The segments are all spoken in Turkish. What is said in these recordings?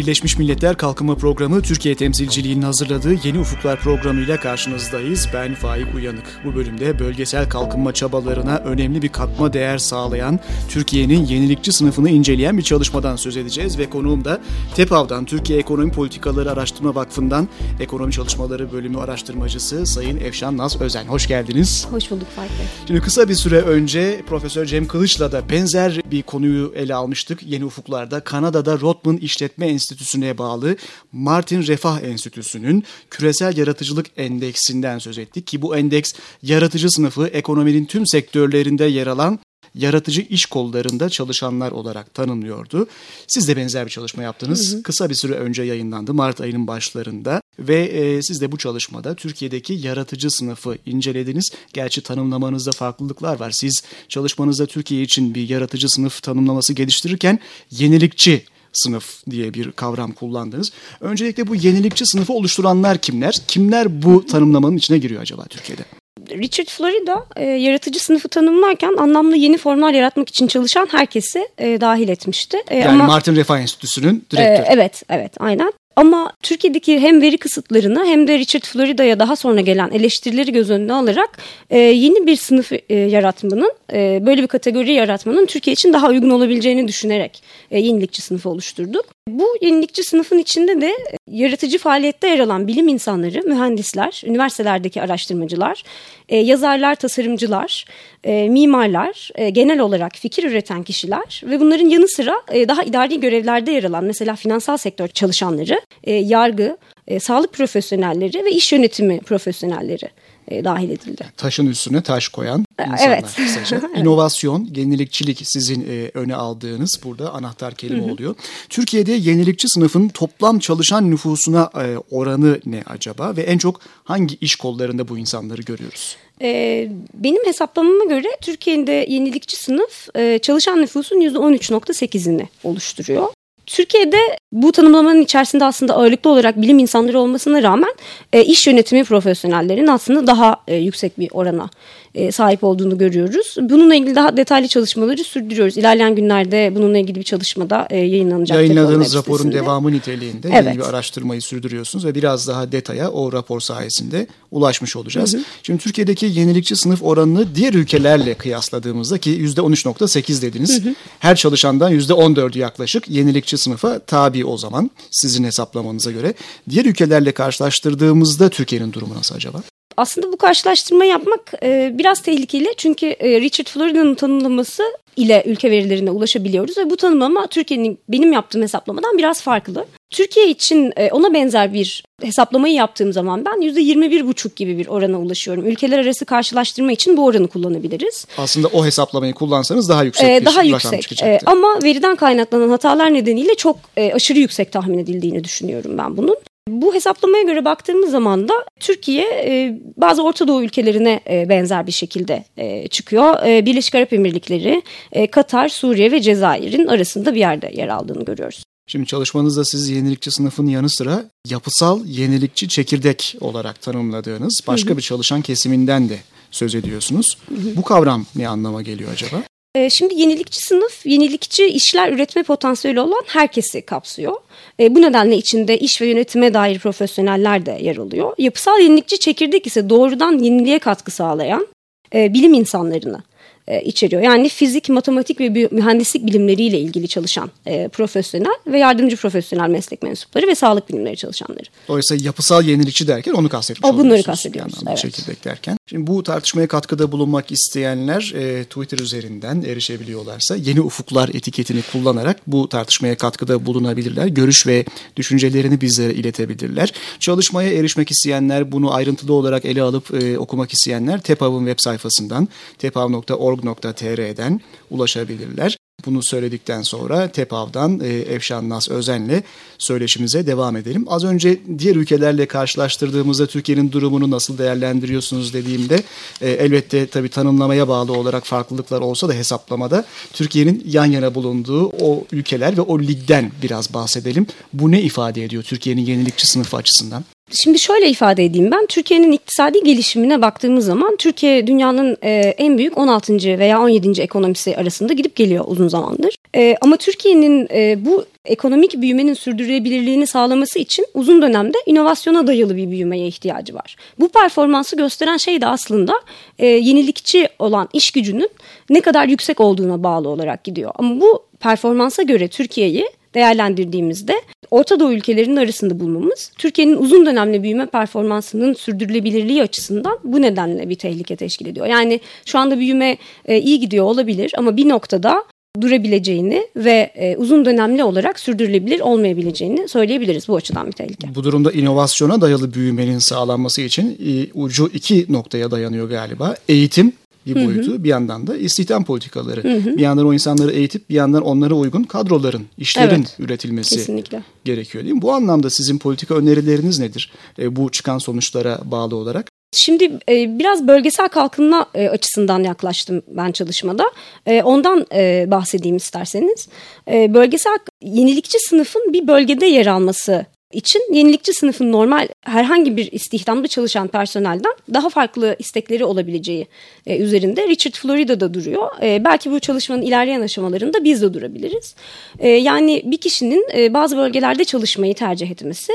Birleşmiş Milletler Kalkınma Programı Türkiye temsilciliğinin hazırladığı Yeni Ufuklar programıyla karşınızdayız. Ben Faik Uyanık. Bu bölümde bölgesel kalkınma çabalarına önemli bir katma değer sağlayan Türkiye'nin yenilikçi sınıfını inceleyen bir çalışmadan söz edeceğiz ve konuğum da TEPAV'dan Türkiye Ekonomi Politikaları Araştırma Vakfı'ndan Ekonomi Çalışmaları Bölümü araştırmacısı Sayın Efşan Naz Özen. Hoş geldiniz. Hoş bulduk Faik Bey. Şimdi kısa bir süre önce Profesör Cem Kılıç'la da benzer bir konuyu ele almıştık. Yeni Ufuklar'da Kanada'da Rotman İşletme Enstitüsü'ne bağlı Martin Refah Enstitüsü'nün küresel yaratıcılık endeksinden söz ettik ki bu endeks yaratıcı sınıfı ekonominin tüm sektörlerinde yer alan yaratıcı iş kollarında çalışanlar olarak tanınıyordu. Siz de benzer bir çalışma yaptınız. Hı hı. Kısa bir süre önce yayınlandı Mart ayının başlarında ve e, siz de bu çalışmada Türkiye'deki yaratıcı sınıfı incelediniz. Gerçi tanımlamanızda farklılıklar var. Siz çalışmanızda Türkiye için bir yaratıcı sınıf tanımlaması geliştirirken yenilikçi sınıf diye bir kavram kullandınız. Öncelikle bu yenilikçi sınıfı oluşturanlar kimler? Kimler bu tanımlamanın içine giriyor acaba Türkiye'de? Richard Florida e, yaratıcı sınıfı tanımlarken anlamlı yeni formlar yaratmak için çalışan herkesi e, dahil etmişti. E, yani ama, Martin Refah Enstitüsü'nün direktörü. E, evet, evet aynen. Ama Türkiye'deki hem veri kısıtlarını hem de Richard Florida'ya daha sonra gelen eleştirileri göz önüne alarak e, yeni bir sınıf e, yaratmanın, e, böyle bir kategori yaratmanın Türkiye için daha uygun olabileceğini düşünerek e, yenilikçi sınıfı oluşturduk. Bu yenilikçi sınıfın içinde de e, yaratıcı faaliyette yer alan bilim insanları, mühendisler, üniversitelerdeki araştırmacılar, e, yazarlar, tasarımcılar, e, mimarlar, e, genel olarak fikir üreten kişiler ve bunların yanı sıra e, daha idari görevlerde yer alan mesela finansal sektör çalışanları, e, yargı, e, sağlık profesyonelleri ve iş yönetimi profesyonelleri e, dahil edildi. Taşın üstüne taş koyan insanlar evet. kısaca. İnovasyon, yenilikçilik sizin e, öne aldığınız burada anahtar kelime Hı-hı. oluyor. Türkiye'de yenilikçi sınıfın toplam çalışan nüfusuna e, oranı ne acaba ve en çok hangi iş kollarında bu insanları görüyoruz? Ee, benim hesaplamama göre Türkiye'de yenilikçi sınıf e, çalışan nüfusun %13.8'ini oluşturuyor. Türkiye'de bu tanımlamanın içerisinde aslında ağırlıklı olarak bilim insanları olmasına rağmen e, iş yönetimi profesyonellerin aslında daha e, yüksek bir orana e, sahip olduğunu görüyoruz. Bununla ilgili daha detaylı çalışmaları sürdürüyoruz. İlerleyen günlerde bununla ilgili bir çalışmada e, yayınlanacak. Yayınladığınız raporun devamı niteliğinde evet. yeni bir araştırmayı sürdürüyorsunuz ve biraz daha detaya o rapor sayesinde ulaşmış olacağız. Hı hı. Şimdi Türkiye'deki yenilikçi sınıf oranını diğer ülkelerle kıyasladığımızda ki %13.8 dediniz. Hı hı. Her çalışandan %14'ü yaklaşık yenilikçi sınıfa tabi o zaman sizin hesaplamanıza göre. Diğer ülkelerle karşılaştırdığımızda Türkiye'nin durumu nasıl acaba? Aslında bu karşılaştırma yapmak e, biraz tehlikeli çünkü e, Richard Florida'nın tanımlaması ile ülke verilerine ulaşabiliyoruz ve bu tanımlama Türkiye'nin benim yaptığım hesaplamadan biraz farklı. Türkiye için e, ona benzer bir hesaplamayı yaptığım zaman ben %21,5 gibi bir orana ulaşıyorum. Ülkeler arası karşılaştırma için bu oranı kullanabiliriz. Aslında o hesaplamayı kullansanız daha yüksek ee, bir daha yüksek. çıkacaktı. Ee, ama veriden kaynaklanan hatalar nedeniyle çok e, aşırı yüksek tahmin edildiğini düşünüyorum ben bunun. Bu hesaplamaya göre baktığımız zaman da Türkiye e, bazı Orta Doğu ülkelerine e, benzer bir şekilde e, çıkıyor. Birleşik Arap Emirlikleri, Katar, Suriye ve Cezayir'in arasında bir yerde yer aldığını görüyoruz. Şimdi çalışmanızda siz yenilikçi sınıfın yanı sıra yapısal yenilikçi çekirdek olarak tanımladığınız başka hı hı. bir çalışan kesiminden de söz ediyorsunuz. Hı hı. Bu kavram ne anlama geliyor acaba? Ee, şimdi yenilikçi sınıf, yenilikçi işler üretme potansiyeli olan herkesi kapsıyor. E, bu nedenle içinde iş ve yönetime dair profesyoneller de yer alıyor. Yapısal yenilikçi çekirdek ise doğrudan yeniliğe katkı sağlayan e, bilim insanlarını e, içeriyor. Yani fizik, matematik ve mühendislik bilimleriyle ilgili çalışan e, profesyonel ve yardımcı profesyonel meslek mensupları ve sağlık bilimleri çalışanları. Dolayısıyla yapısal yenilikçi derken onu kastetmiş o, bunları kastediyoruz. Evet. Çekirdek derken. Şimdi bu tartışmaya katkıda bulunmak isteyenler e, Twitter üzerinden erişebiliyorlarsa yeni ufuklar etiketini kullanarak bu tartışmaya katkıda bulunabilirler. Görüş ve düşüncelerini bizlere iletebilirler. Çalışmaya erişmek isteyenler bunu ayrıntılı olarak ele alıp e, okumak isteyenler TEPAV'ın web sayfasından tepav.org org.tr'den ulaşabilirler. Bunu söyledikten sonra TEPAV'dan e, Efşan Nas Özen'le söyleşimize devam edelim. Az önce diğer ülkelerle karşılaştırdığımızda Türkiye'nin durumunu nasıl değerlendiriyorsunuz dediğimde e, elbette tabii tanımlamaya bağlı olarak farklılıklar olsa da hesaplamada Türkiye'nin yan yana bulunduğu o ülkeler ve o ligden biraz bahsedelim. Bu ne ifade ediyor Türkiye'nin yenilikçi sınıfı açısından? Şimdi şöyle ifade edeyim ben Türkiye'nin iktisadi gelişimine baktığımız zaman Türkiye dünyanın e, en büyük 16. veya 17. ekonomisi arasında gidip geliyor uzun zamandır. E, ama Türkiye'nin e, bu ekonomik büyümenin sürdürülebilirliğini sağlaması için uzun dönemde inovasyona dayalı bir büyümeye ihtiyacı var. Bu performansı gösteren şey de aslında e, yenilikçi olan iş gücünün ne kadar yüksek olduğuna bağlı olarak gidiyor. Ama bu performansa göre Türkiye'yi değerlendirdiğimizde Orta Doğu ülkelerinin arasında bulmamız Türkiye'nin uzun dönemli büyüme performansının sürdürülebilirliği açısından bu nedenle bir tehlike teşkil ediyor. Yani şu anda büyüme e, iyi gidiyor olabilir ama bir noktada durabileceğini ve e, uzun dönemli olarak sürdürülebilir olmayabileceğini söyleyebiliriz. Bu açıdan bir tehlike. Bu durumda inovasyona dayalı büyümenin sağlanması için e, ucu iki noktaya dayanıyor galiba. Eğitim bir boyutu. Hı hı. Bir yandan da istihdam politikaları. Hı hı. Bir yandan o insanları eğitip bir yandan onlara uygun kadroların, işlerin evet, üretilmesi kesinlikle. gerekiyor değil mi? Bu anlamda sizin politika önerileriniz nedir? E, bu çıkan sonuçlara bağlı olarak. Şimdi e, biraz bölgesel kalkınma e, açısından yaklaştım ben çalışmada. E, ondan e, bahsedeyim isterseniz. E, bölgesel yenilikçi sınıfın bir bölgede yer alması için yenilikçi sınıfın normal herhangi bir istihdamda çalışan personelden daha farklı istekleri olabileceği e, üzerinde Richard Florida'da duruyor. E, belki bu çalışmanın ilerleyen aşamalarında biz de durabiliriz. E, yani bir kişinin e, bazı bölgelerde çalışmayı tercih etmesi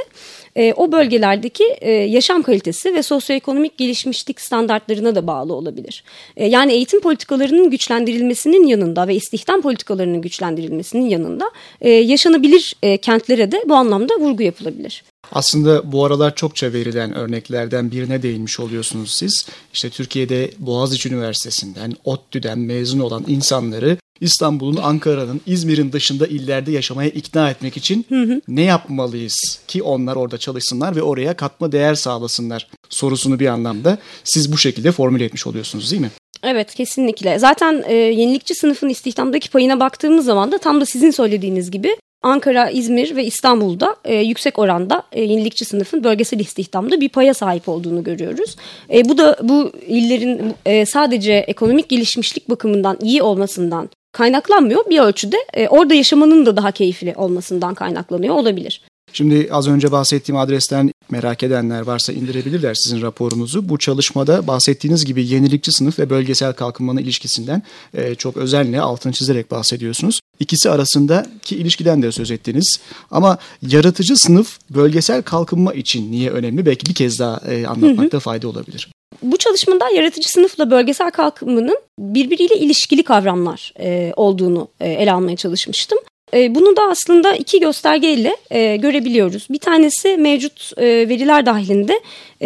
e, o bölgelerdeki e, yaşam kalitesi ve sosyoekonomik gelişmişlik standartlarına da bağlı olabilir. E, yani eğitim politikalarının güçlendirilmesinin yanında ve istihdam politikalarının güçlendirilmesinin yanında e, yaşanabilir e, kentlere de bu anlamda vurgu yapılabilir. Aslında bu aralar çokça verilen örneklerden birine değinmiş oluyorsunuz siz. İşte Türkiye'de Boğaziçi Üniversitesi'nden, ODTÜ'den mezun olan insanları İstanbul'un, Ankara'nın, İzmir'in dışında illerde yaşamaya ikna etmek için hı hı. ne yapmalıyız ki onlar orada çalışsınlar ve oraya katma değer sağlasınlar sorusunu bir anlamda siz bu şekilde formüle etmiş oluyorsunuz değil mi? Evet kesinlikle. Zaten e, yenilikçi sınıfın istihdamdaki payına baktığımız zaman da tam da sizin söylediğiniz gibi Ankara, İzmir ve İstanbul'da e, yüksek oranda e, yenilikçi sınıfın bölgesel istihdamda bir paya sahip olduğunu görüyoruz. E, bu da bu illerin e, sadece ekonomik gelişmişlik bakımından iyi olmasından kaynaklanmıyor. Bir ölçüde e, orada yaşamanın da daha keyifli olmasından kaynaklanıyor olabilir. Şimdi az önce bahsettiğim adresten merak edenler varsa indirebilirler sizin raporunuzu. Bu çalışmada bahsettiğiniz gibi yenilikçi sınıf ve bölgesel kalkınmanın ilişkisinden e, çok özenle altını çizerek bahsediyorsunuz. İkisi arasındaki ilişkiden de söz ettiniz. Ama yaratıcı sınıf bölgesel kalkınma için niye önemli? Belki bir kez daha e, anlatmakta fayda olabilir. Bu çalışmada yaratıcı sınıfla bölgesel kalkınmanın birbiriyle ilişkili kavramlar e, olduğunu e, ele almaya çalışmıştım. E, bunu da aslında iki göstergeyle e, görebiliyoruz. Bir tanesi mevcut e, veriler dahilinde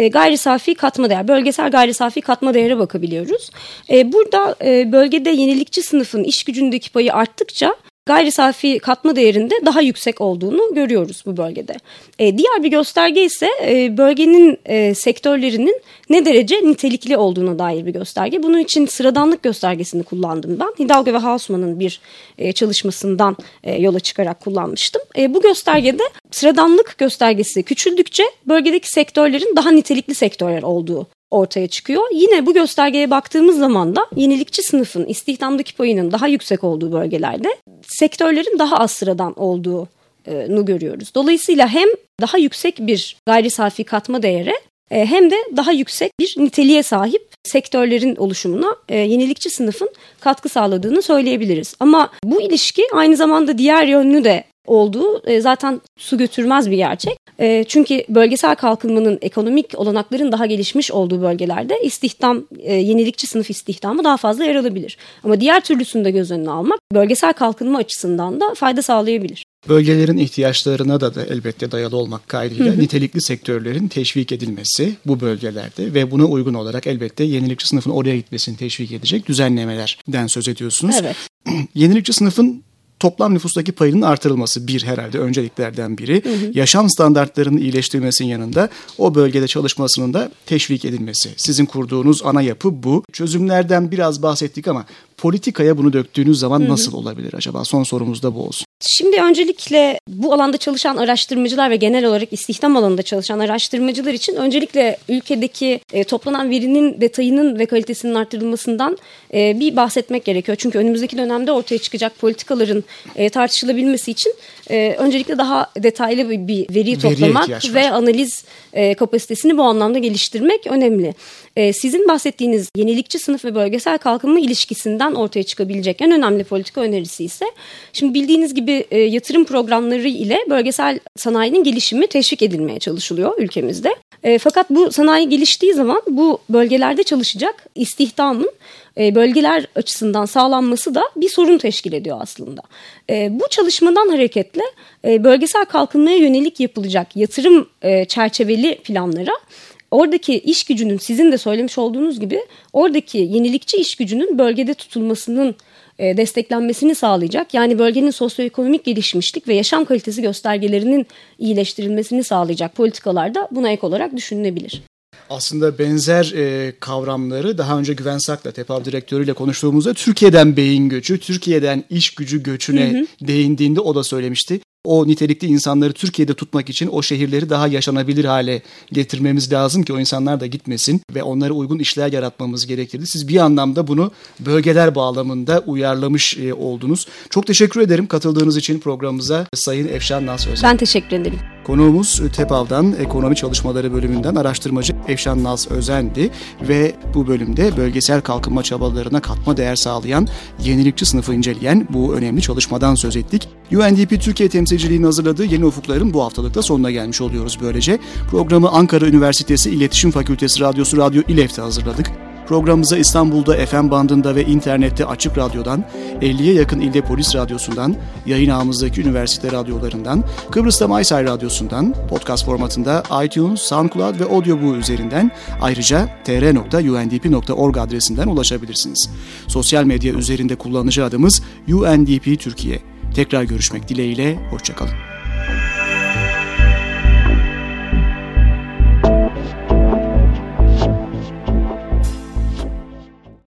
gayri safi katma değer, bölgesel gayri safi katma değere bakabiliyoruz. Burada bölgede yenilikçi sınıfın iş gücündeki payı arttıkça gayri safi katma değerinde daha yüksek olduğunu görüyoruz bu bölgede. E, diğer bir gösterge ise e, bölgenin e, sektörlerinin ne derece nitelikli olduğuna dair bir gösterge. Bunun için sıradanlık göstergesini kullandım ben. Hidalgo ve Hausmann'ın bir e, çalışmasından e, yola çıkarak kullanmıştım. E, bu göstergede sıradanlık göstergesi küçüldükçe bölgedeki sektörlerin daha nitelikli sektörler olduğu ortaya çıkıyor. Yine bu göstergeye baktığımız zaman da yenilikçi sınıfın istihdamdaki payının daha yüksek olduğu bölgelerde sektörlerin daha az sıradan olduğunu görüyoruz. Dolayısıyla hem daha yüksek bir gayri safi katma değere e, hem de daha yüksek bir niteliğe sahip sektörlerin oluşumuna e, yenilikçi sınıfın katkı sağladığını söyleyebiliriz. Ama bu ilişki aynı zamanda diğer yönlü de olduğu e, zaten su götürmez bir gerçek. E, çünkü bölgesel kalkınmanın ekonomik olanakların daha gelişmiş olduğu bölgelerde istihdam, e, yenilikçi sınıf istihdamı daha fazla yer alabilir. Ama diğer türlüsünü de göz önüne almak bölgesel kalkınma açısından da fayda sağlayabilir. Bölgelerin ihtiyaçlarına da, da elbette dayalı olmak kaydıyla hı hı. nitelikli sektörlerin teşvik edilmesi bu bölgelerde ve buna uygun olarak elbette yenilikçi sınıfın oraya gitmesini teşvik edecek düzenlemelerden söz ediyorsunuz. Evet. yenilikçi sınıfın toplam nüfustaki payının artırılması bir herhalde önceliklerden biri. Hı hı. Yaşam standartlarının iyileştirilmesinin yanında o bölgede çalışmasının da teşvik edilmesi. Sizin kurduğunuz ana yapı bu. Çözümlerden biraz bahsettik ama politikaya bunu döktüğünüz zaman Hı-hı. nasıl olabilir acaba? Son sorumuz da bu olsun. Şimdi öncelikle bu alanda çalışan araştırmacılar ve genel olarak istihdam alanında çalışan araştırmacılar için öncelikle ülkedeki e, toplanan verinin detayının ve kalitesinin artırılmasından e, bir bahsetmek gerekiyor. Çünkü önümüzdeki dönemde ortaya çıkacak politikaların e, tartışılabilmesi için e, öncelikle daha detaylı bir, bir veri toplamak ve analiz e, kapasitesini bu anlamda geliştirmek önemli. E, sizin bahsettiğiniz yenilikçi sınıf ve bölgesel kalkınma ilişkisinden ortaya çıkabilecek en önemli politika önerisi ise şimdi bildiğiniz gibi e, yatırım programları ile bölgesel sanayinin gelişimi teşvik edilmeye çalışılıyor ülkemizde. E, fakat bu sanayi geliştiği zaman bu bölgelerde çalışacak istihdamın e, bölgeler açısından sağlanması da bir sorun teşkil ediyor aslında. E, bu çalışmadan hareketle e, bölgesel kalkınmaya yönelik yapılacak yatırım çerçeveli planlara oradaki iş gücünün sizin de söylemiş olduğunuz gibi oradaki yenilikçi iş gücünün bölgede tutulmasının e, desteklenmesini sağlayacak. Yani bölgenin sosyoekonomik gelişmişlik ve yaşam kalitesi göstergelerinin iyileştirilmesini sağlayacak politikalar da buna ek olarak düşünülebilir. Aslında benzer e, kavramları daha önce Güven Sak'la TEPAV direktörüyle konuştuğumuzda Türkiye'den beyin göçü, Türkiye'den iş gücü göçüne hı hı. değindiğinde o da söylemişti o nitelikli insanları Türkiye'de tutmak için o şehirleri daha yaşanabilir hale getirmemiz lazım ki o insanlar da gitmesin ve onlara uygun işler yaratmamız gerekirdi. Siz bir anlamda bunu bölgeler bağlamında uyarlamış e, oldunuz. Çok teşekkür ederim katıldığınız için programımıza Sayın Efşan Naz Özen. Ben teşekkür ederim. Konuğumuz TEPAV'dan Ekonomi Çalışmaları bölümünden araştırmacı Efşan Naz Özen'di ve bu bölümde bölgesel kalkınma çabalarına katma değer sağlayan yenilikçi sınıfı inceleyen bu önemli çalışmadan söz ettik. UNDP Türkiye temsilciliğinin hazırladığı Yeni Ufukların bu haftalıkta sonuna gelmiş oluyoruz böylece. Programı Ankara Üniversitesi İletişim Fakültesi Radyosu Radyo İLEF'te hazırladık. Programımıza İstanbul'da FM bandında ve internette Açık Radyo'dan, 50'ye yakın ilde polis radyosundan, yayın ağımızdaki üniversite radyolarından, Kıbrıs'ta Maysay Radyosu'ndan, podcast formatında iTunes, SoundCloud ve Audioboo üzerinden ayrıca tr.undp.org adresinden ulaşabilirsiniz. Sosyal medya üzerinde kullanıcı adımız UNDP Türkiye. Tekrar görüşmek dileğiyle, hoşçakalın.